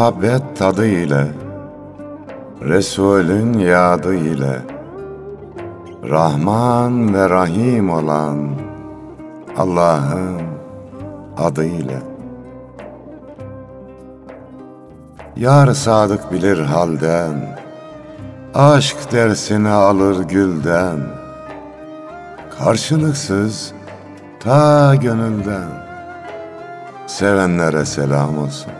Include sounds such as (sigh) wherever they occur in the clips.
muhabbet tadı ile, Resulün yadı ile, Rahman ve Rahim olan Allah'ın adıyla. Yar sadık bilir halden, Aşk dersini alır gülden, Karşılıksız ta gönülden, Sevenlere selam olsun.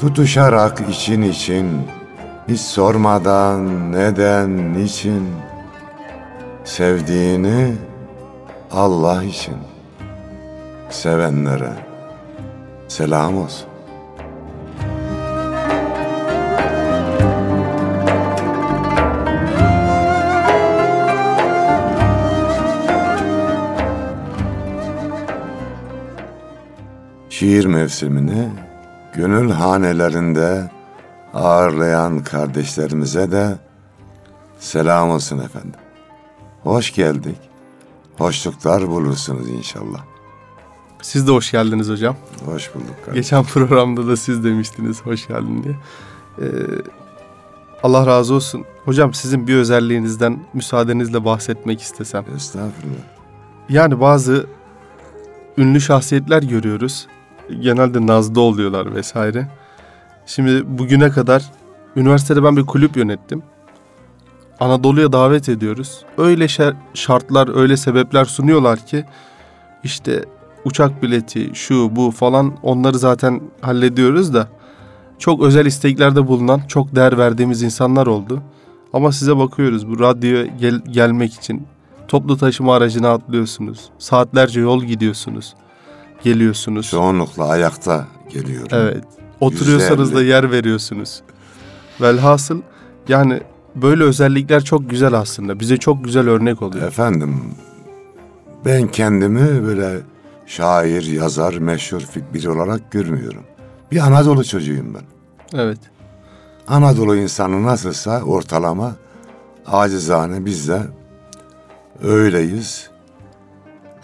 Tutuşarak için için, hiç sormadan neden, niçin, sevdiğini Allah için, sevenlere selam olsun. şiir mevsimini gönül hanelerinde ağırlayan kardeşlerimize de selam olsun efendim. Hoş geldik. Hoşluklar bulursunuz inşallah. Siz de hoş geldiniz hocam. Hoş bulduk kardeşim. Geçen programda da siz demiştiniz hoş geldin diye. Ee, Allah razı olsun. Hocam sizin bir özelliğinizden müsaadenizle bahsetmek istesem. Estağfurullah. Yani bazı ünlü şahsiyetler görüyoruz genelde nazda oluyorlar vesaire. Şimdi bugüne kadar üniversitede ben bir kulüp yönettim. Anadolu'ya davet ediyoruz. Öyle şartlar, öyle sebepler sunuyorlar ki işte uçak bileti, şu bu falan onları zaten hallediyoruz da çok özel isteklerde bulunan, çok değer verdiğimiz insanlar oldu. Ama size bakıyoruz bu radyoya gel- gelmek için toplu taşıma aracına atlıyorsunuz. Saatlerce yol gidiyorsunuz geliyorsunuz. Çoğunlukla ayakta geliyorum. Evet. Oturuyorsanız da yer veriyorsunuz. Velhasıl yani böyle özellikler çok güzel aslında. Bize çok güzel örnek oluyor. Efendim ben kendimi böyle şair, yazar, meşhur biri olarak görmüyorum. Bir Anadolu çocuğuyum ben. Evet. Anadolu insanı nasılsa ortalama acizane biz de öyleyiz.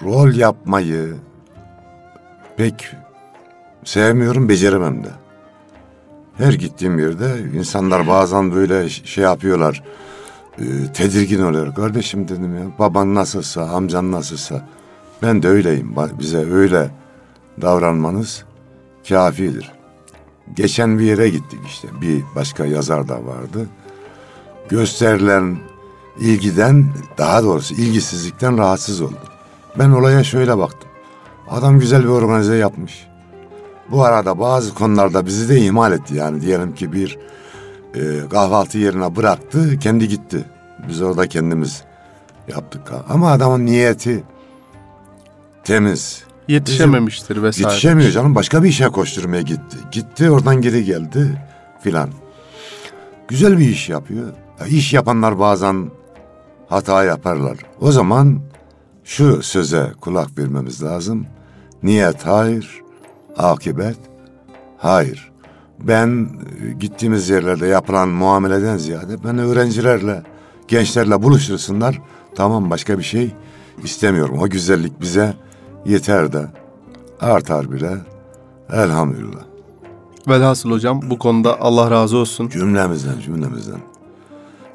Rol yapmayı, pek sevmiyorum, beceremem de. Her gittiğim yerde insanlar bazen böyle şey yapıyorlar. E, tedirgin oluyor. Kardeşim dedim ya baban nasılsa, amcan nasılsa ben de öyleyim. Bize öyle davranmanız kafidir. Geçen bir yere gittik işte. Bir başka yazar da vardı. Gösterilen ilgiden daha doğrusu ilgisizlikten rahatsız oldu. Ben olaya şöyle baktım. Adam güzel bir organize yapmış. Bu arada bazı konularda bizi de ihmal etti. Yani diyelim ki bir e, kahvaltı yerine bıraktı, kendi gitti. Biz orada kendimiz yaptık. Ama adamın niyeti temiz. Yetişememiştir Bizim, vesaire. Yetişemiyor canım. Başka bir işe koşturmaya gitti. Gitti oradan geri geldi filan. Güzel bir iş yapıyor. Ya iş yapanlar bazen hata yaparlar. O zaman şu söze kulak vermemiz lazım. Niyet hayır, akibet hayır. Ben e, gittiğimiz yerlerde yapılan muameleden ziyade ben öğrencilerle, gençlerle buluştursunlar. Tamam başka bir şey istemiyorum. O güzellik bize yeter de artar bile. Elhamdülillah. Velhasıl hocam bu konuda Allah razı olsun. Cümlemizden cümlemizden.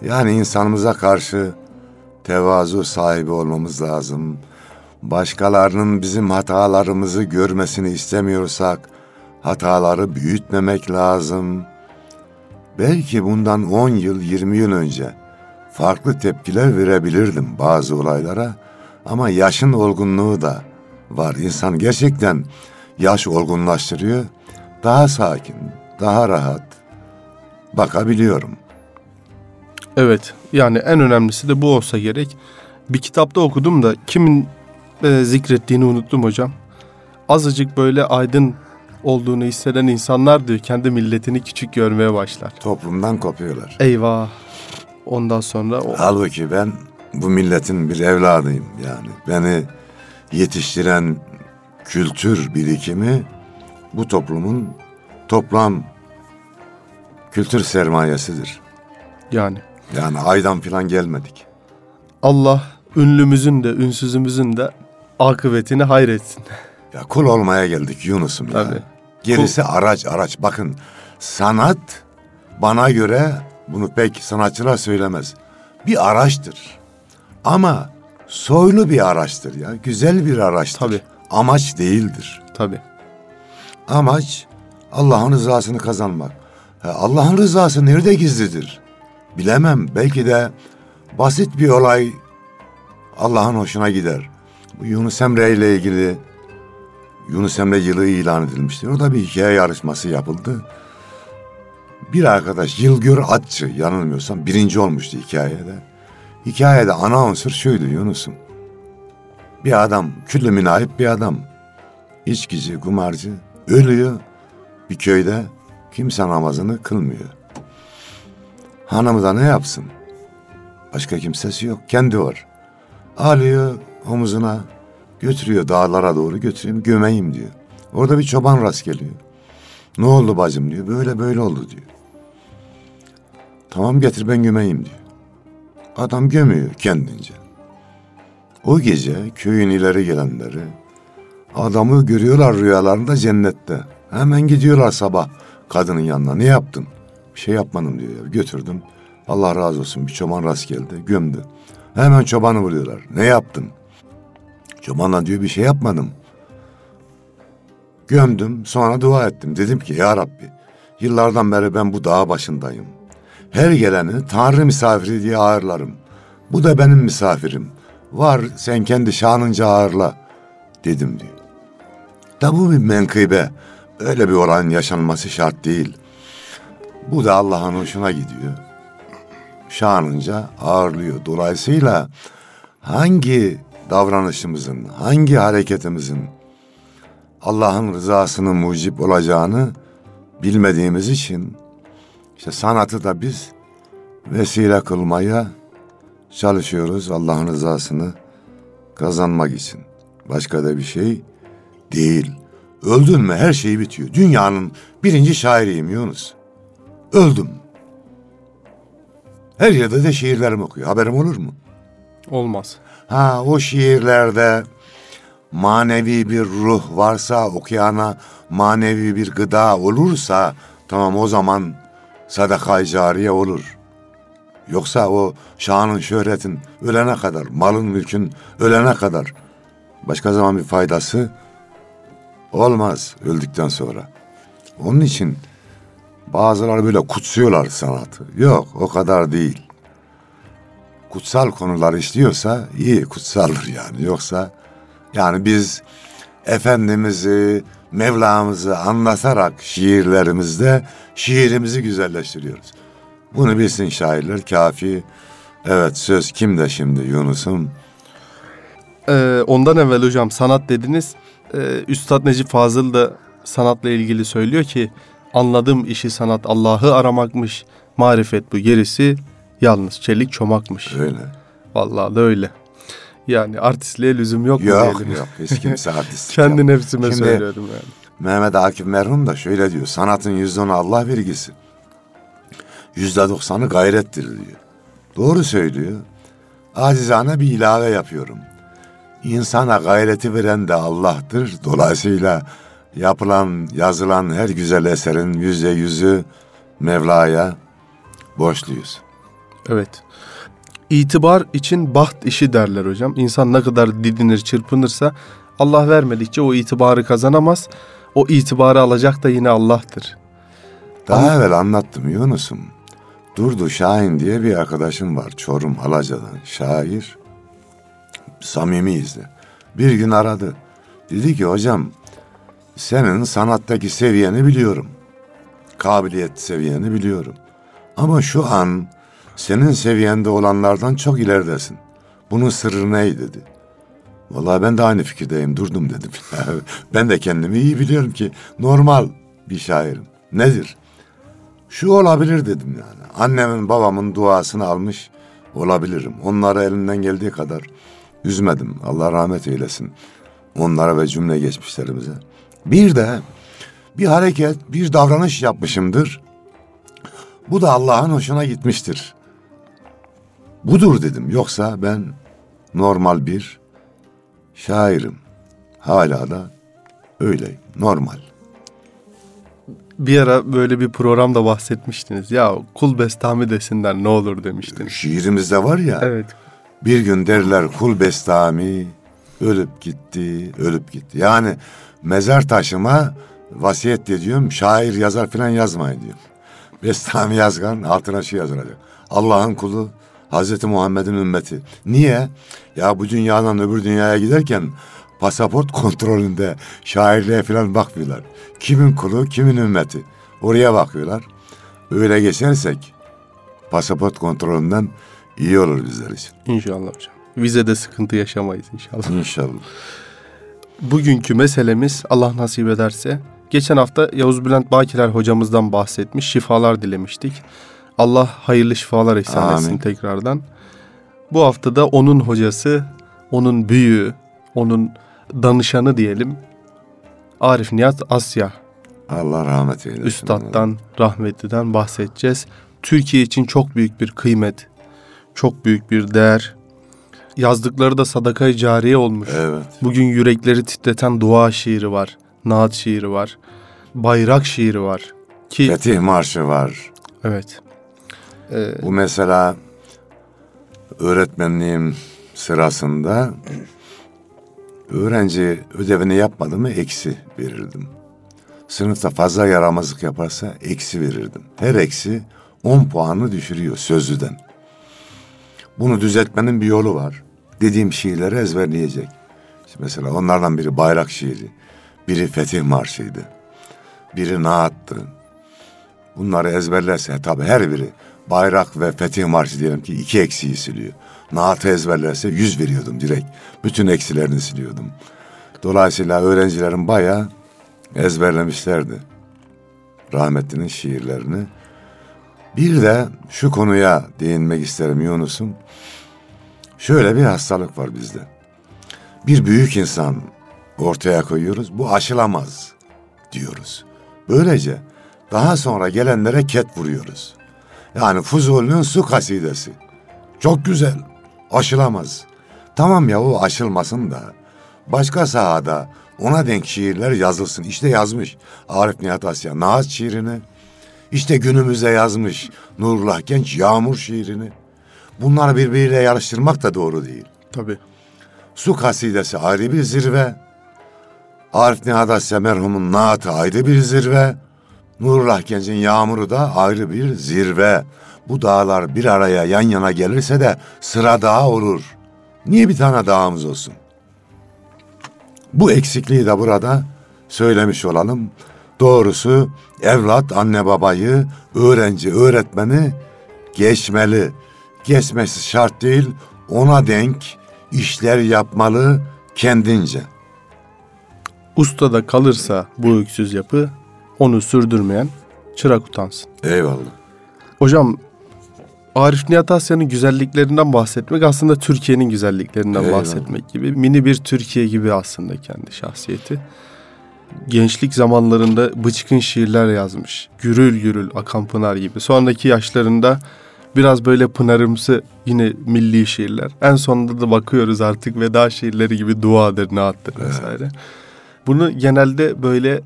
Yani insanımıza karşı tevazu sahibi olmamız lazım. Başkalarının bizim hatalarımızı görmesini istemiyorsak hataları büyütmemek lazım. Belki bundan 10 yıl, 20 yıl önce farklı tepkiler verebilirdim bazı olaylara ama yaşın olgunluğu da var. İnsan gerçekten yaş olgunlaştırıyor. Daha sakin, daha rahat bakabiliyorum. Evet yani en önemlisi de bu olsa gerek. Bir kitapta okudum da kimin e, zikrettiğini unuttum hocam. azıcık böyle aydın olduğunu hisseden insanlar diyor kendi milletini küçük görmeye başlar. Toplumdan kopuyorlar. Eyvah. Ondan sonra o, Halbuki ben bu milletin bir evladıyım yani. Beni yetiştiren kültür birikimi bu toplumun toplam kültür sermayesidir. yani Yani aydan filan gelmedik. Allah ünlümüzün de ünsüzümüzün de akıbetini hayretsin. Ya kul olmaya geldik Yunus'um ya. Tabii. Gerisi araç araç. Bakın sanat bana göre bunu pek sanatçılar söylemez. Bir araçtır. Ama soylu bir araçtır ya. Güzel bir araçtır. Tabii. Amaç değildir. Tabii. Amaç Allah'ın rızasını kazanmak. Allah'ın rızası nerede gizlidir? Bilemem. Belki de basit bir olay Allah'ın hoşuna gider. Yunus Emre ile ilgili Yunus Emre yılı ilan edilmiştir. Orada bir hikaye yarışması yapıldı. Bir arkadaş Yılgör Atçı yanılmıyorsam birinci olmuştu hikayede. Hikayede ana unsur şuydu Yunus'um. Bir adam, küllü münahip bir adam. İçkici, kumarcı, ölüyor bir köyde kimse namazını kılmıyor. Hanımı da ne yapsın? Başka kimsesi yok, kendi var. Alıyor omuzuna, götürüyor dağlara doğru götüreyim, gömeyim diyor. Orada bir çoban rast geliyor. Ne oldu bacım diyor, böyle böyle oldu diyor. Tamam getir ben gömeyim diyor. Adam gömüyor kendince. O gece köyün ileri gelenleri adamı görüyorlar rüyalarında cennette. Hemen gidiyorlar sabah kadının yanına. Ne yaptın? Bir şey yapmadım diyor. Götürdüm. Allah razı olsun bir çoban rast geldi. Gömdü. Hemen çobanı vuruyorlar. Ne yaptın? Çobanla diyor bir şey yapmadım. Gömdüm sonra dua ettim. Dedim ki ya Rabbi yıllardan beri ben bu dağ başındayım. Her geleni Tanrı misafiri diye ağırlarım. Bu da benim misafirim. Var sen kendi şanınca ağırla dedim diyor. Da bu bir menkıbe. Öyle bir olayın yaşanması şart değil. Bu da Allah'ın hoşuna gidiyor. Şanınca ağırlıyor. Dolayısıyla hangi davranışımızın, hangi hareketimizin Allah'ın rızasını mucip olacağını bilmediğimiz için işte sanatı da biz vesile kılmaya çalışıyoruz Allah'ın rızasını kazanmak için. Başka da bir şey değil. Öldün mü her şey bitiyor. Dünyanın birinci şairiyim Yunus. Öldüm. Her yerde de şiirlerimi okuyor. Haberim olur mu? Olmaz. Ha o şiirlerde manevi bir ruh varsa okuyana manevi bir gıda olursa tamam o zaman sadaka cariye olur. Yoksa o şanın şöhretin ölene kadar, malın mülkün ölene kadar başka zaman bir faydası olmaz öldükten sonra. Onun için bazıları böyle kutsuyorlar sanatı. Yok o kadar değil. Kutsal konular işliyorsa iyi kutsaldır yani. Yoksa yani biz Efendimiz'i, Mevlamızı anlatarak şiirlerimizde şiirimizi güzelleştiriyoruz. Bunu bilsin şairler kafi. Evet söz kimde şimdi Yunus'um? Ee, ondan evvel hocam sanat dediniz. Ee, Üstad Necip Fazıl da sanatla ilgili söylüyor ki anladığım işi sanat Allah'ı aramakmış. Marifet bu gerisi yalnız çelik çomakmış. Öyle. Vallahi da öyle. Yani artistliğe lüzum yok mu Yok diyelim. yok hiç kimse (laughs) artist. Kendi yok. nefsime Şimdi- söylüyorum yani. Mehmet Akif merhum da şöyle diyor. Sanatın yüzde onu Allah vergisi. Yüzde doksanı gayrettir diyor. Doğru söylüyor. Acizane bir ilave yapıyorum. İnsana gayreti veren de Allah'tır. Dolayısıyla yapılan, yazılan her güzel eserin yüzde yüzü Mevla'ya borçluyuz. Evet. İtibar için baht işi derler hocam. İnsan ne kadar didinir, çırpınırsa Allah vermedikçe o itibarı kazanamaz. O itibarı alacak da yine Allah'tır. Daha evvel anlattım Yunus'um. Durdu Şahin diye bir arkadaşım var Çorum Alaca'dan. Şair. Samimiyiz de. Bir gün aradı. Dedi ki hocam senin sanattaki seviyeni biliyorum. Kabiliyet seviyeni biliyorum. Ama şu an senin seviyende olanlardan çok ileridesin. Bunun sırrı ne dedi. Vallahi ben de aynı fikirdeyim durdum dedim. (laughs) ben de kendimi iyi biliyorum ki normal bir şairim. Nedir? Şu olabilir dedim yani. Annemin babamın duasını almış olabilirim. Onları elimden geldiği kadar üzmedim. Allah rahmet eylesin. Onlara ve cümle geçmişlerimize. Bir de bir hareket, bir davranış yapmışımdır. Bu da Allah'ın hoşuna gitmiştir. Budur dedim. Yoksa ben normal bir şairim. Hala da öyleyim. Normal. Bir ara böyle bir programda bahsetmiştiniz. Ya kul bestami desinler ne olur demiştiniz. Şiirimizde var ya. Evet. Bir gün derler kul bestami ölüp gitti, ölüp gitti. Yani mezar taşıma vasiyet ediyorum. Şair yazar falan yazmayın diyor. Bestami yazgan altına şey yazılacak. Allah'ın kulu Hazreti Muhammed'in ümmeti. Niye? Ya bu dünyadan öbür dünyaya giderken pasaport kontrolünde şairliğe falan bakmıyorlar. Kimin kulu, kimin ümmeti. Oraya bakıyorlar. Öyle geçersek pasaport kontrolünden iyi olur bizler için. İnşallah hocam. Vizede sıkıntı yaşamayız inşallah. İnşallah. Bugünkü meselemiz Allah nasip ederse geçen hafta Yavuz Bülent Bakiler hocamızdan bahsetmiş, şifalar dilemiştik. Allah hayırlı şifalar ihsan Amin. etsin tekrardan. Bu hafta da onun hocası, onun büyüğü, onun danışanı diyelim. Arif Nihat Asya Allah rahmet eylesin. Üstad'dan, rahmetliden bahsedeceğiz. Türkiye için çok büyük bir kıymet, çok büyük bir değer. Yazdıkları da sadaka-i cariye olmuş. Evet. Bugün yürekleri titreten dua şiiri var, naat şiiri var, bayrak şiiri var. Ki Fetih Marşı var. evet. Bu mesela öğretmenliğim sırasında öğrenci ödevini yapmadı mı eksi verirdim. Sınıfta fazla yaramazlık yaparsa eksi verirdim. Her eksi 10 puanı düşürüyor sözlüden. Bunu düzeltmenin bir yolu var. Dediğim şiirleri ezberleyecek. İşte mesela onlardan biri bayrak şiiri, biri fetih marşıydı, biri naattı. Bunları ezberlerse tabii her biri bayrak ve fetih marşı diyelim ki iki eksiği siliyor. Naatı ezberlerse yüz veriyordum direkt. Bütün eksilerini siliyordum. Dolayısıyla öğrencilerim bayağı ezberlemişlerdi. Rahmetlinin şiirlerini. Bir de şu konuya değinmek isterim Yunus'um. Şöyle bir hastalık var bizde. Bir büyük insan ortaya koyuyoruz. Bu aşılamaz diyoruz. Böylece daha sonra gelenlere ket vuruyoruz. Yani Fuzuli'nin su kasidesi. Çok güzel. Aşılamaz. Tamam ya o aşılmasın da. Başka sahada ona denk şiirler yazılsın. İşte yazmış Arif Nihat Asya Naat şiirini. İşte günümüzde yazmış Nurullah Genç Yağmur şiirini. Bunları birbiriyle yarıştırmak da doğru değil. tabii. Su kasidesi ayrı bir zirve. Arif Nihat Asya merhumun naatı ayrı bir zirve. Nurullah Genç'in yağmuru da ayrı bir zirve. Bu dağlar bir araya yan yana gelirse de sıra dağ olur. Niye bir tane dağımız olsun? Bu eksikliği de burada söylemiş olalım. Doğrusu evlat anne babayı, öğrenci öğretmeni geçmeli. Geçmesi şart değil, ona denk işler yapmalı kendince. Ustada kalırsa bu öksüz yapı onu sürdürmeyen çırak utansın. Eyvallah. Hocam Arif Nihat Asya'nın güzelliklerinden bahsetmek aslında Türkiye'nin güzelliklerinden Eyvallah. bahsetmek gibi. Mini bir Türkiye gibi aslında kendi şahsiyeti. Gençlik zamanlarında bıçkın şiirler yazmış. Gürül gürül akan pınar gibi. Sonraki yaşlarında biraz böyle pınarımsı yine milli şiirler. En sonunda da bakıyoruz artık veda şiirleri gibi duadır, naattır vesaire. Bunu genelde böyle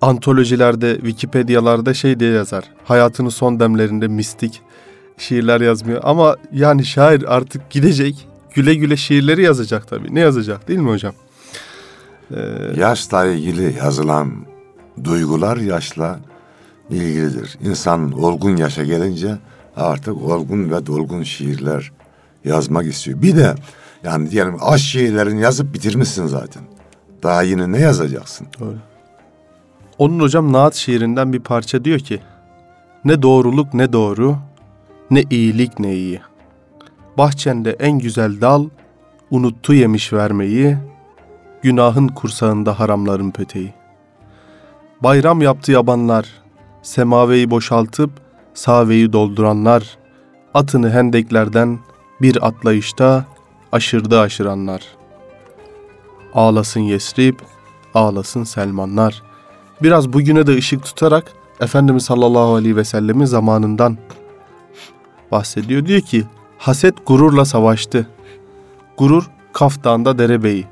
antolojilerde, Wikipedia'larda şey diye yazar. Hayatının son demlerinde mistik şiirler yazmıyor. Ama yani şair artık gidecek. Güle güle şiirleri yazacak tabii. Ne yazacak değil mi hocam? Yaşla ilgili yazılan duygular yaşla ilgilidir. İnsan olgun yaşa gelince artık olgun ve dolgun şiirler yazmak istiyor. Bir de yani diyelim aşk şiirlerini yazıp bitirmişsin zaten. Daha yine ne yazacaksın? Onun hocam Naat şiirinden bir parça diyor ki Ne doğruluk ne doğru, ne iyilik ne iyi. Bahçende en güzel dal, unuttu yemiş vermeyi, günahın kursağında haramların peteği. Bayram yaptı yabanlar, semaveyi boşaltıp saveyi dolduranlar, atını hendeklerden bir atlayışta aşırdı aşıranlar. Ağlasın Yesrib, ağlasın Selmanlar. Biraz bugüne de ışık tutarak Efendimiz sallallahu aleyhi ve sellemin zamanından bahsediyor. Diyor ki haset gururla savaştı. Gurur Kaf Dağı'nda derebeyi.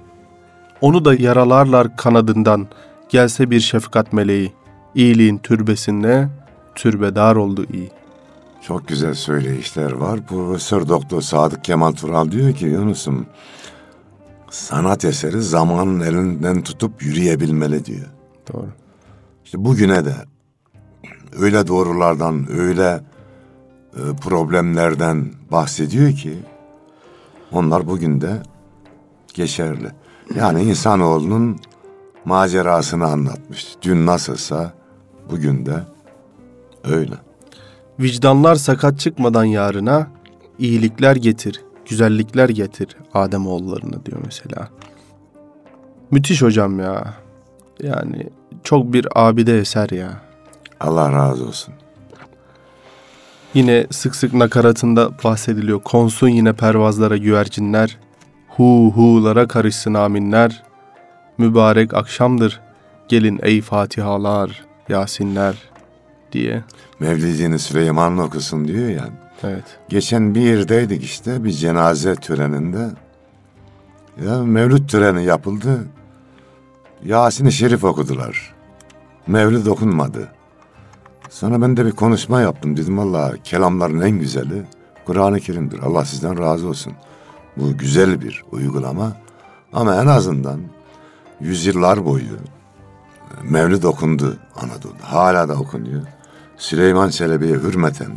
Onu da yaralarlar kanadından gelse bir şefkat meleği. İyiliğin türbesinde türbedar oldu iyi. Çok güzel söyleyişler var. Profesör Doktor Sadık Kemal Tural diyor ki Yunus'um sanat eseri zamanın elinden tutup yürüyebilmeli diyor. Doğru. İşte bugüne de öyle doğrulardan, öyle e, problemlerden bahsediyor ki onlar bugün de geçerli. Yani insanoğlunun macerasını anlatmış. Dün nasılsa bugün de öyle. Vicdanlar sakat çıkmadan yarına iyilikler getir, güzellikler getir Adem oğullarına diyor mesela. Müthiş hocam ya. Yani çok bir abide eser ya. Allah razı olsun. Yine sık sık nakaratında bahsediliyor. Konsun yine pervazlara güvercinler. Hu hu'lara karışsın aminler. Mübarek akşamdır. Gelin ey Fatihalar, Yasinler diye. Mevlidini Süleyman'la okusun diyor yani. Evet. Geçen bir yerdeydik işte bir cenaze töreninde. Ya mevlüt töreni yapıldı. Yasin-i Şerif okudular. Mevlid okunmadı. Sonra ben de bir konuşma yaptım. Dedim valla kelamların en güzeli Kur'an-ı Kerim'dir. Allah sizden razı olsun. Bu güzel bir uygulama. Ama en azından yüzyıllar boyu Mevlid okundu Anadolu'da. Hala da okunuyor. Süleyman Çelebi'ye hürmeten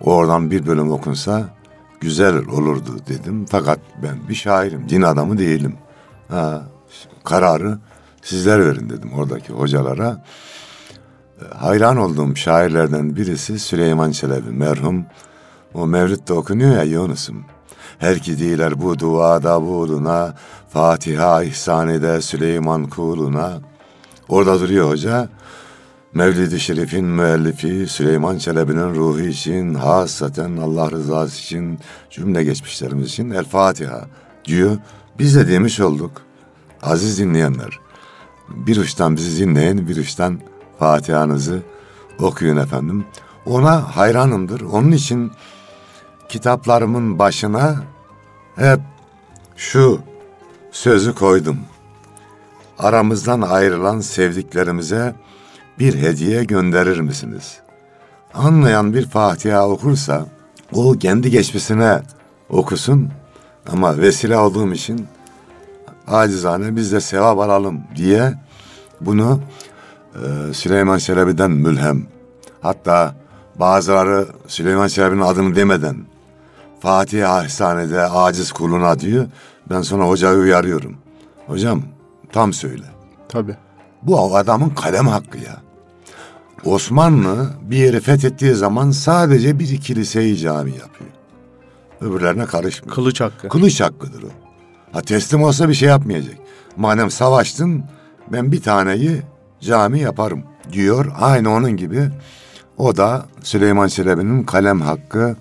oradan bir bölüm okunsa güzel olurdu dedim. Fakat ben bir şairim, din adamı değilim. Ha, kararı sizler verin dedim oradaki hocalara. E, Hayran olduğum şairlerden birisi Süleyman Çelebi merhum. O Mevlid'de okunuyor ya Yunus'um. Her ki diler bu duada buluna, Fatiha ihsan ede Süleyman kuluna. Orada duruyor hoca. Mevlid-i Şerif'in müellifi Süleyman Çelebi'nin ruhu için, hasaten Allah rızası için, cümle geçmişlerimiz için El Fatiha diyor. Biz de demiş olduk. Aziz dinleyenler, bir uçtan bizi dinleyin, bir uçtan Fatiha'nızı okuyun efendim. Ona hayranımdır. Onun için kitaplarımın başına hep şu sözü koydum. Aramızdan ayrılan sevdiklerimize bir hediye gönderir misiniz? Anlayan bir Fatiha okursa o kendi geçmişine okusun ama vesile olduğum için acizane biz de sevap alalım diye bunu e, Süleyman Çelebi'den mülhem. Hatta bazıları Süleyman Çelebi'nin adını demeden Fatiha ihsanede aciz kuluna diyor. Ben sonra hocayı uyarıyorum. Hocam tam söyle. Tabii. Bu adamın kalem hakkı ya. Osmanlı bir yeri fethettiği zaman sadece bir kiliseyi cami yapıyor. Öbürlerine karışmıyor. Kılıç hakkı. Kılıç hakkıdır o. Ha teslim olsa bir şey yapmayacak. Madem savaştın ben bir taneyi cami yaparım diyor. Aynı onun gibi o da Süleyman Çelebi'nin kalem hakkı.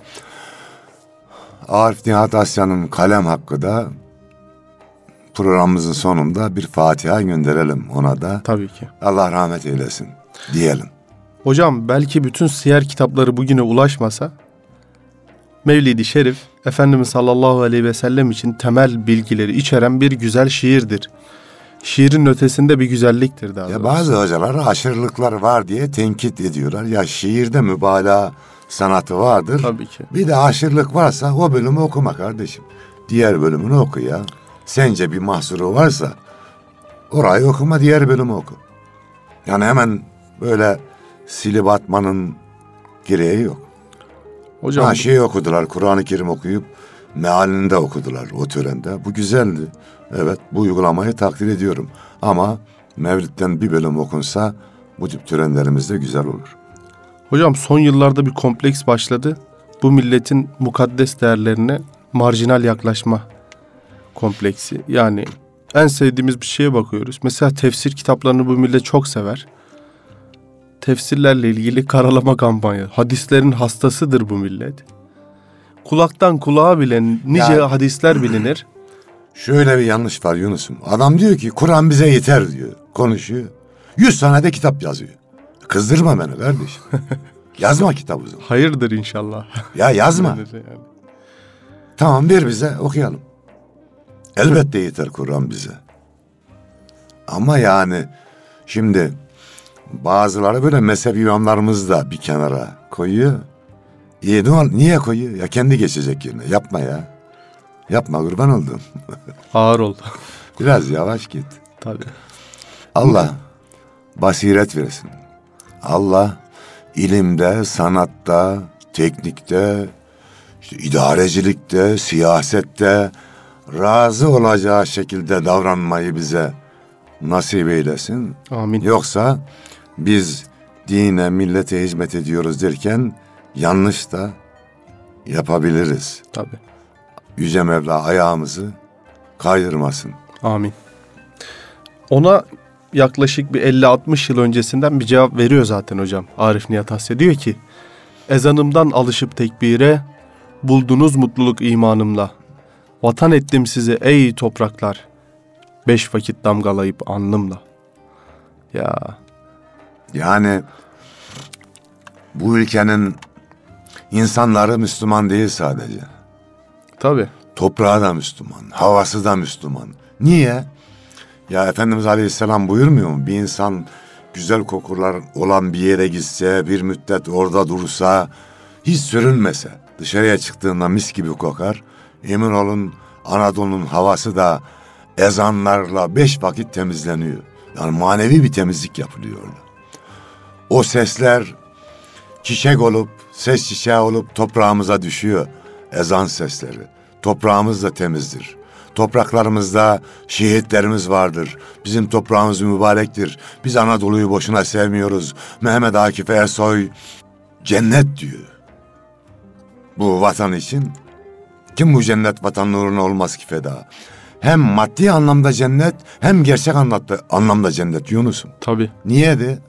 Arif Nihat Asya'nın kalem hakkı da programımızın sonunda bir Fatiha gönderelim ona da. Tabii ki. Allah rahmet eylesin diyelim. Hocam belki bütün siyer kitapları bugüne ulaşmasa Mevlid-i Şerif Efendimiz sallallahu aleyhi ve sellem için temel bilgileri içeren bir güzel şiirdir. Şiirin ötesinde bir güzelliktir daha Ya doğrusu. bazı hocalar aşırılıklar var diye tenkit ediyorlar. Ya şiirde mübalağa sanatı vardır. Tabii ki. Bir de aşırılık varsa o bölümü okuma kardeşim. Diğer bölümünü oku ya. Sence bir mahsuru varsa orayı okuma diğer bölümü oku. Yani hemen böyle silip atmanın gereği yok. Hocam Ha şey okudular, Kur'an-ı Kerim okuyup mealini de okudular o törende. Bu güzeldi. Evet, bu uygulamayı takdir ediyorum. Ama Mevlid'den bir bölüm okunsa bu tip törenlerimiz de güzel olur. Hocam son yıllarda bir kompleks başladı. Bu milletin mukaddes değerlerine marjinal yaklaşma kompleksi. Yani en sevdiğimiz bir şeye bakıyoruz. Mesela tefsir kitaplarını bu millet çok sever. Tefsirlerle ilgili karalama kampanya. Hadislerin hastasıdır bu millet. Kulaktan kulağa bile nice Ya- hadisler bilinir. (clears throat) Şöyle bir yanlış var Yunus'um. Adam diyor ki Kur'an bize yeter diyor. Konuşuyor. Yüz tane de kitap yazıyor. Kızdırma beni kardeşim. (laughs) yazma kitabı. Hayırdır inşallah. Ya yazma. (laughs) Tamam ver bize okuyalım. Elbette yeter Kur'an bize. Ama yani şimdi bazıları böyle mezhep imamlarımız da bir kenara koyuyor. İyi ne niye koyuyor? Ya kendi geçecek yerine. Yapma ya. Yapma kurban oldum. (laughs) Ağır oldu. Biraz yavaş git. Tabii. Allah basiret versin. Allah ilimde, sanatta, teknikte, işte idarecilikte, siyasette razı olacağı şekilde davranmayı bize nasip eylesin. Amin. Yoksa biz dine, millete hizmet ediyoruz derken yanlış da yapabiliriz. Tabii. Yüce Mevla ayağımızı kaydırmasın. Amin. Ona yaklaşık bir 50-60 yıl öncesinden bir cevap veriyor zaten hocam. Arif Nihat Asya diyor ki Ezanımdan alışıp tekbire buldunuz mutluluk imanımla. Vatan ettim sizi ey topraklar. Beş vakit damgalayıp alnımla. Ya Yani bu ülkenin insanları Müslüman değil sadece. tabii. Toprağı da Müslüman, havası da Müslüman. Niye? Ya Efendimiz Aleyhisselam buyurmuyor mu? Bir insan güzel kokular olan bir yere gitse, bir müddet orada dursa, hiç sürünmese, dışarıya çıktığında mis gibi kokar. Emin olun Anadolu'nun havası da ezanlarla beş vakit temizleniyor. Yani manevi bir temizlik yapılıyor orada. O sesler çiçek olup, ses çiçeği olup toprağımıza düşüyor. Ezan sesleri. Toprağımız da temizdir. Topraklarımızda şehitlerimiz vardır. Bizim toprağımız mübarektir. Biz Anadolu'yu boşuna sevmiyoruz. Mehmet Akif Ersoy cennet diyor. Bu vatan için. Kim bu cennet vatan uğruna olmaz ki feda? Hem maddi anlamda cennet hem gerçek anlamda, anlamda cennet Yunus'um. Tabii. Niye de?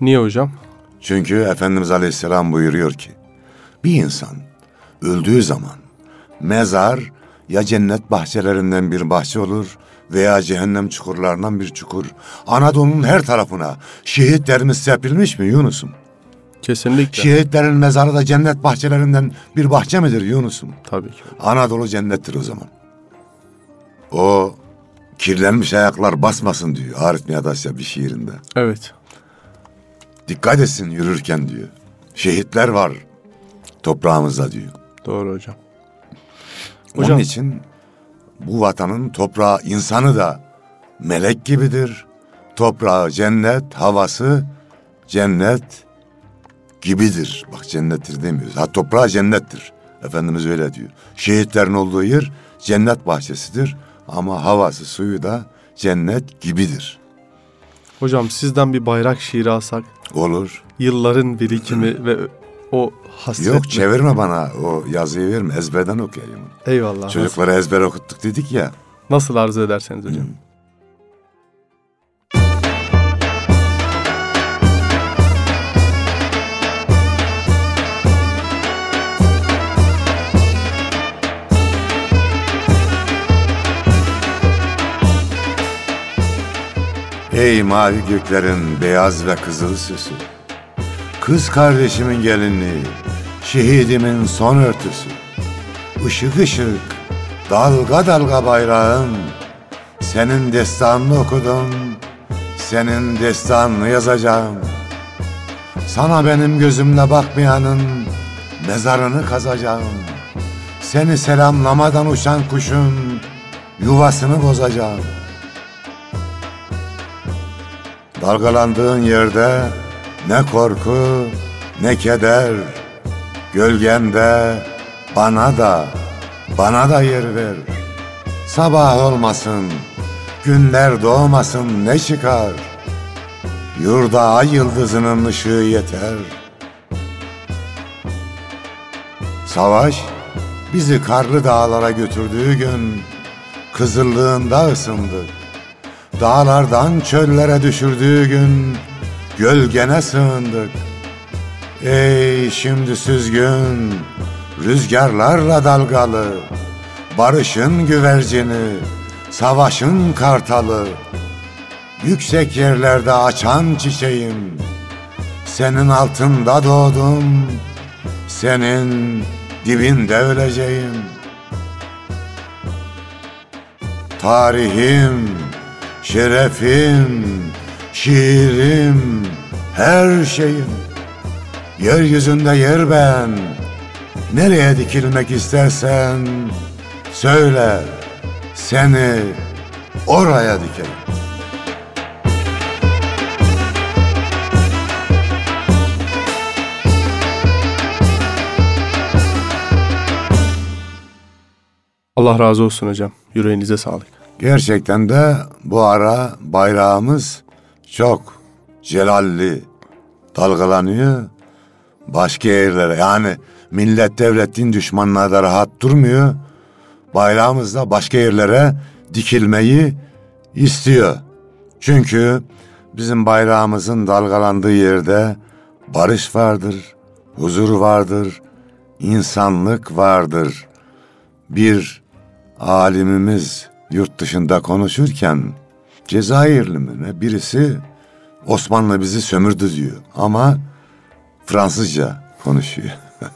Niye hocam? Çünkü Efendimiz Aleyhisselam buyuruyor ki bir insan öldüğü zaman mezar ya cennet bahçelerinden bir bahçe olur veya cehennem çukurlarından bir çukur. Anadolu'nun her tarafına şehitlerimiz serpilmiş mi Yunus'um? Kesinlikle. Şehitlerin mezarı da cennet bahçelerinden bir bahçe midir Yunus'um? Tabii ki. Anadolu cennettir o zaman. O kirlenmiş ayaklar basmasın diyor Arif Nihat Asya bir şiirinde. Evet. Dikkat etsin yürürken diyor. Şehitler var toprağımızda diyor. Doğru hocam. Onun Hocam- için bu vatanın toprağı insanı da melek gibidir. Toprağı cennet, havası cennet gibidir. Bak cennettir demiyoruz. Ha toprağı cennettir. Efendimiz öyle diyor. Şehitlerin olduğu yer cennet bahçesidir. Ama havası suyu da cennet gibidir. Hocam sizden bir bayrak şiiri alsak. Olur. Yılların birikimi ve o hasret. Yok çevirme bana o yazıyı verme ezberden okuyayım. Eyvallah. Nasıl, Çocuklara ezber okuttuk dedik ya. nasıl arzu ederseniz hocam. Ey mavi göklerin beyaz ve kızıl süsü. Kız kardeşimin gelinliği, şehidimin son örtüsü. Işık ışık, dalga dalga bayrağım. Senin destanını okudum, senin destanını yazacağım. Sana benim gözümle bakmayanın mezarını kazacağım. Seni selamlamadan uçan kuşun yuvasını bozacağım. Dalgalandığın yerde ne korku ne keder. Gölgende bana da bana da yer ver. Sabah olmasın günler doğmasın ne çıkar? Yurda ay yıldızının ışığı yeter. Savaş bizi karlı dağlara götürdüğü gün kızıllığında ısındık. Dağlardan çöllere düşürdüğü gün gölgene sığındık. Ey şimdi süzgün, rüzgarlarla dalgalı, barışın güvercini, savaşın kartalı, yüksek yerlerde açan çiçeğim, senin altında doğdum, senin dibinde öleceğim. Tarihim, şerefim, şiirim, her şeyim. Yeryüzünde yer ben. Nereye dikilmek istersen söyle. Seni oraya dikerim. Allah razı olsun hocam. Yüreğinize sağlık. Gerçekten de bu ara bayrağımız çok celalli dalgalanıyor. Başka yerlere yani millet devlet din düşmanları da rahat durmuyor. Bayrağımız da başka yerlere dikilmeyi istiyor. Çünkü bizim bayrağımızın dalgalandığı yerde barış vardır, huzur vardır, insanlık vardır. Bir alimimiz yurt dışında konuşurken Cezayirli mi birisi Osmanlı bizi sömürdü diyor ama Fransızca konuşuyor. (laughs)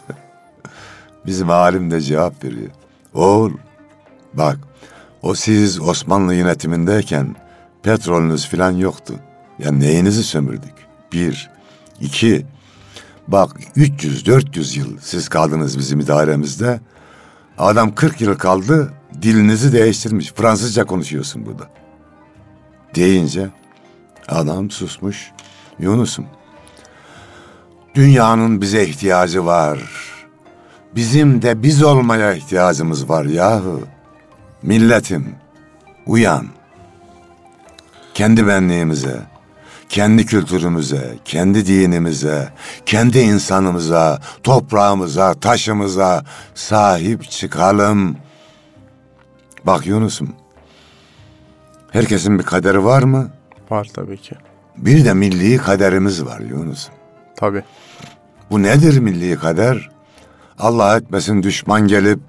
Bizim alim de cevap veriyor. Oğul bak o siz Osmanlı yönetimindeyken petrolünüz falan yoktu. Ya neyinizi sömürdük? Bir. iki. Bak 300-400 yıl siz kaldınız bizim idaremizde. Adam 40 yıl kaldı dilinizi değiştirmiş. Fransızca konuşuyorsun burada. Deyince adam susmuş. Yunus'um. Dünyanın bize ihtiyacı var. Bizim de biz olmaya ihtiyacımız var yahu. Milletim uyan. Kendi benliğimize, kendi kültürümüze, kendi dinimize, kendi insanımıza, toprağımıza, taşımıza sahip çıkalım. Bak Yunus'um, herkesin bir kaderi var mı? Var tabii ki. Bir de milli kaderimiz var Yunus'um. Tabii. Bu nedir milli kader? Allah etmesin düşman gelip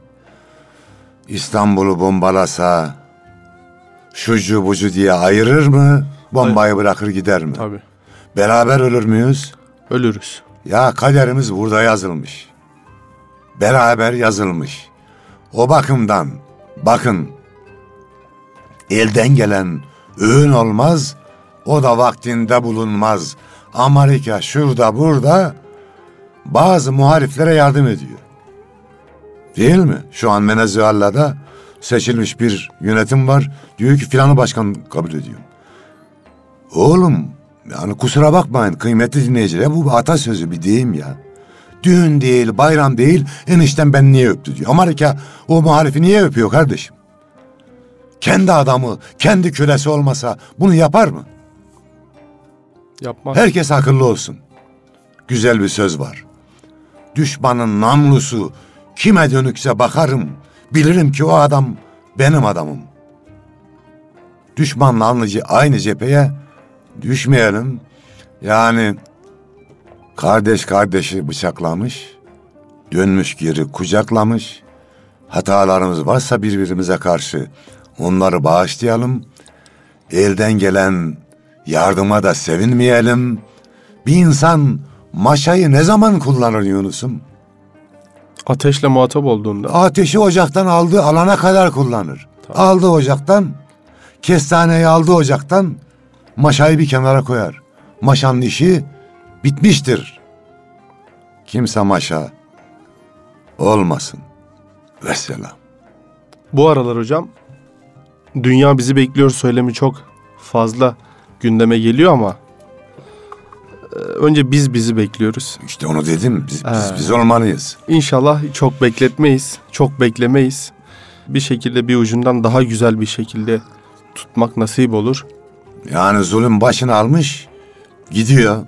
İstanbul'u bombalasa, şucu bucu diye ayırır mı? Bombayı bırakır gider mi? Tabii. Beraber ölür müyüz? Ölürüz. Ya kaderimiz burada yazılmış. Beraber yazılmış. O bakımdan bakın elden gelen öğün olmaz, o da vaktinde bulunmaz. Amerika şurada burada bazı muhariflere yardım ediyor. Değil mi? Şu an Venezuela'da seçilmiş bir yönetim var. Diyor ki filanı başkan kabul ediyorum. Oğlum yani kusura bakmayın kıymetli dinleyiciler bu bir atasözü bir deyim ya. Düğün değil bayram değil enişten ben niye öptü diyor. Amerika o muhalifi niye öpüyor kardeşim? Kendi adamı, kendi kölesi olmasa bunu yapar mı? Yapmaz. Herkes akıllı olsun. Güzel bir söz var. Düşmanın namlusu kime dönükse bakarım. Bilirim ki o adam benim adamım. Düşmanla anlıcı aynı cepheye düşmeyelim. Yani kardeş kardeşi bıçaklamış, dönmüş geri kucaklamış. Hatalarımız varsa birbirimize karşı onları bağışlayalım. Elden gelen yardıma da sevinmeyelim. Bir insan maşayı ne zaman kullanır Yunus'um? Ateşle muhatap olduğunda. Ateşi ocaktan aldığı alana kadar kullanır. Aldı ocaktan, kestaneyi aldı ocaktan, maşayı bir kenara koyar. Maşanın işi bitmiştir. Kimse maşa olmasın. Vesselam. Bu aralar hocam dünya bizi bekliyor söylemi çok fazla gündeme geliyor ama e, önce biz bizi bekliyoruz. İşte onu dedim. Biz, biz, Ee. biz olmalıyız. İnşallah çok bekletmeyiz, çok beklemeyiz. Bir şekilde bir ucundan daha güzel bir şekilde tutmak nasip olur. Yani zulüm başını almış, gidiyor.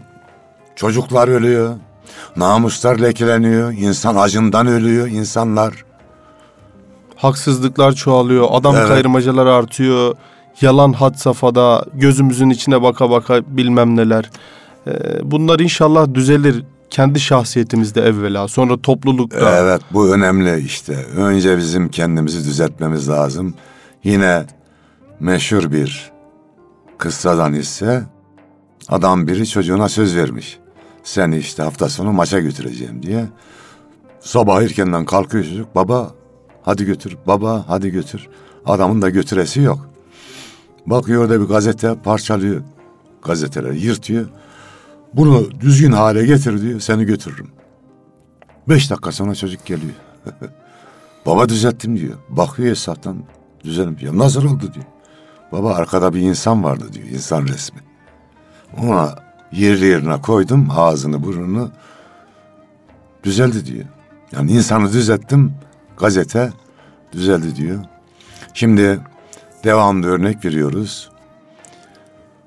Çocuklar ölüyor. Namuslar lekeleniyor. insan acından ölüyor insanlar. Haksızlıklar çoğalıyor, adam Evet. kayırmacalar artıyor, yalan had safhada, gözümüzün içine baka baka bilmem neler. Ee, bunlar inşallah düzelir kendi şahsiyetimizde evvela, sonra toplulukta. Evet bu önemli işte. Önce bizim kendimizi düzeltmemiz lazım. Yine meşhur bir kıssadan ise adam biri çocuğuna söz vermiş. Seni işte hafta sonu maça götüreceğim diye. Sabah erkenden kalkıyor çocuk. Baba hadi götür. Baba hadi götür. Adamın da götüresi yok. Bakıyor da bir gazete parçalıyor. Gazeteleri yırtıyor. Bunu düzgün hale getir diyor. Seni götürürüm. Beş dakika sonra çocuk geliyor. (laughs) Baba düzelttim diyor. Bakıyor hesaptan düzelim diyor. Nasıl oldu diyor. Baba arkada bir insan vardı diyor. insan resmi. Ona yerli yerine koydum ağzını burnunu. Düzeldi diyor. Yani insanı düzelttim. Gazete düzeldi diyor. Şimdi devamlı örnek veriyoruz.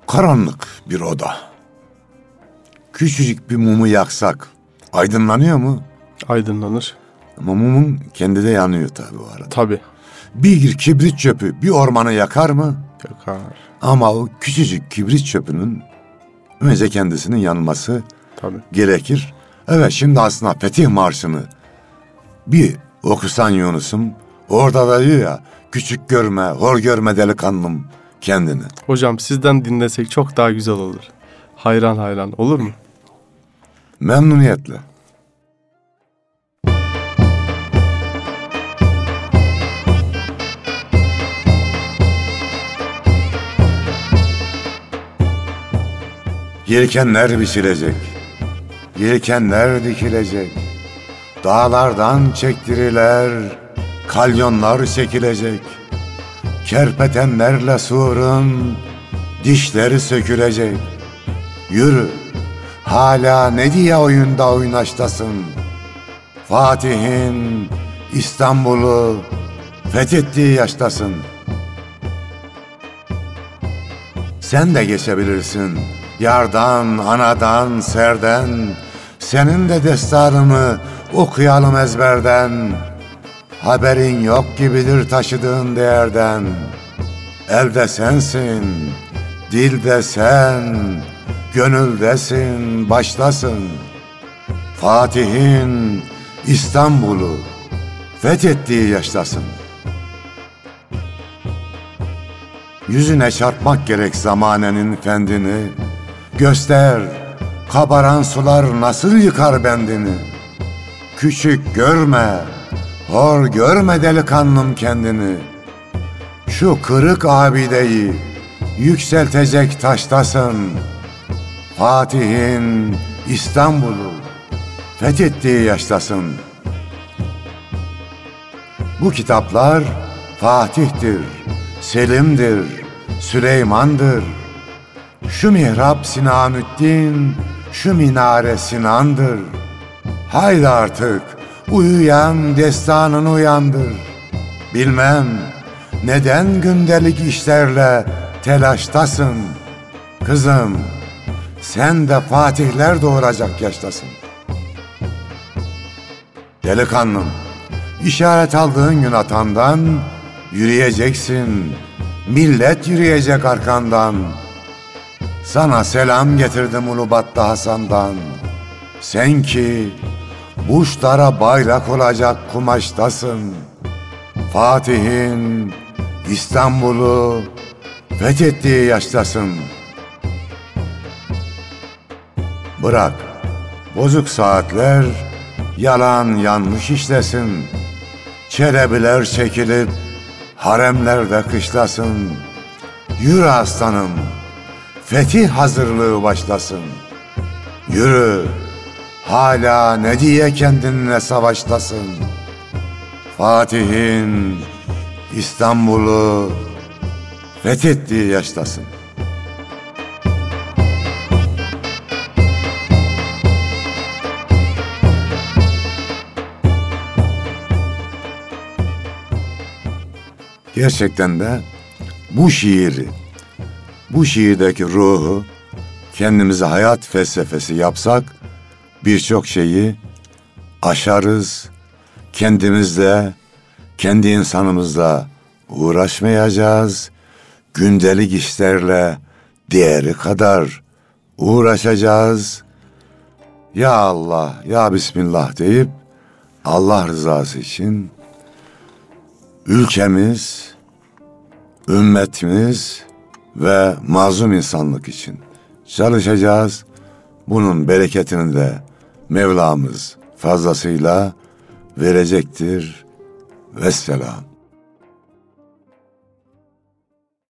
Karanlık bir oda. Küçücük bir mumu yaksak aydınlanıyor mu? Aydınlanır. Ama mumun kendi de yanıyor tabii o arada. Tabii. Bir kibrit çöpü bir ormanı yakar mı? Yakar. Ama o küçücük kibrit çöpünün önce kendisinin yanması Tabii. gerekir. Evet şimdi aslında Fetih Marşı'nı bir okusan Yunus'um orada da diyor ya küçük görme, hor görme delikanlım kendini. Hocam sizden dinlesek çok daha güzel olur. Hayran hayran olur mu? Memnuniyetle. Yelkenler biçilecek, yelkenler dikilecek, dağlardan çektiriler, kalyonlar çekilecek, kerpetenlerle surun dişleri sökülecek. Yürü, hala ne diye oyunda oynaştasın? Fatih'in İstanbul'u fethettiği yaştasın. Sen de geçebilirsin. Yardan, anadan, serden. Senin de destanını okuyalım ezberden. Haberin yok gibidir taşıdığın değerden. Elde sensin, dilde sen, gönüldesin, başlasın. Fatih'in İstanbul'u fethettiği yaştasın. Yüzüne çarpmak gerek zamanenin fendini. Göster, kabaran sular nasıl yıkar bendini. Küçük görme, hor görme delikanlım kendini. Şu kırık abideyi yükseltecek taştasın. Fatih'in İstanbul'u fethettiği yaştasın. Bu kitaplar Fatih'tir, Selim'dir, Süleyman'dır. Şu mihrap Sinanüddin, şu minare Sinan'dır. Haydi artık uyuyan destanını uyandır. Bilmem neden gündelik işlerle telaştasın. Kızım sen de fatihler doğuracak yaştasın. Delikanlım, işaret aldığın gün atandan yürüyeceksin. Millet yürüyecek arkandan. Sana selam getirdim Ulubatlı Hasan'dan. Sen ki burçlara bayrak olacak kumaştasın. Fatih'in İstanbul'u fethettiği yaştasın. Bırak bozuk saatler yalan yanlış işlesin. Çelebiler çekilip haremlerde kışlasın. Yürü aslanım, fetih hazırlığı başlasın. Yürü, hala ne diye kendinle savaştasın. Fatih'in İstanbul'u fethettiği yaştasın. Gerçekten de bu şiiri, bu şiirdeki ruhu kendimize hayat felsefesi yapsak birçok şeyi aşarız, kendimizle kendi insanımızla uğraşmayacağız. Gündelik işlerle diğeri kadar uğraşacağız. Ya Allah, ya Bismillah deyip Allah rızası için ülkemiz, ümmetimiz ve mazlum insanlık için çalışacağız. Bunun bereketini de Mevlamız fazlasıyla verecektir. Vesselam.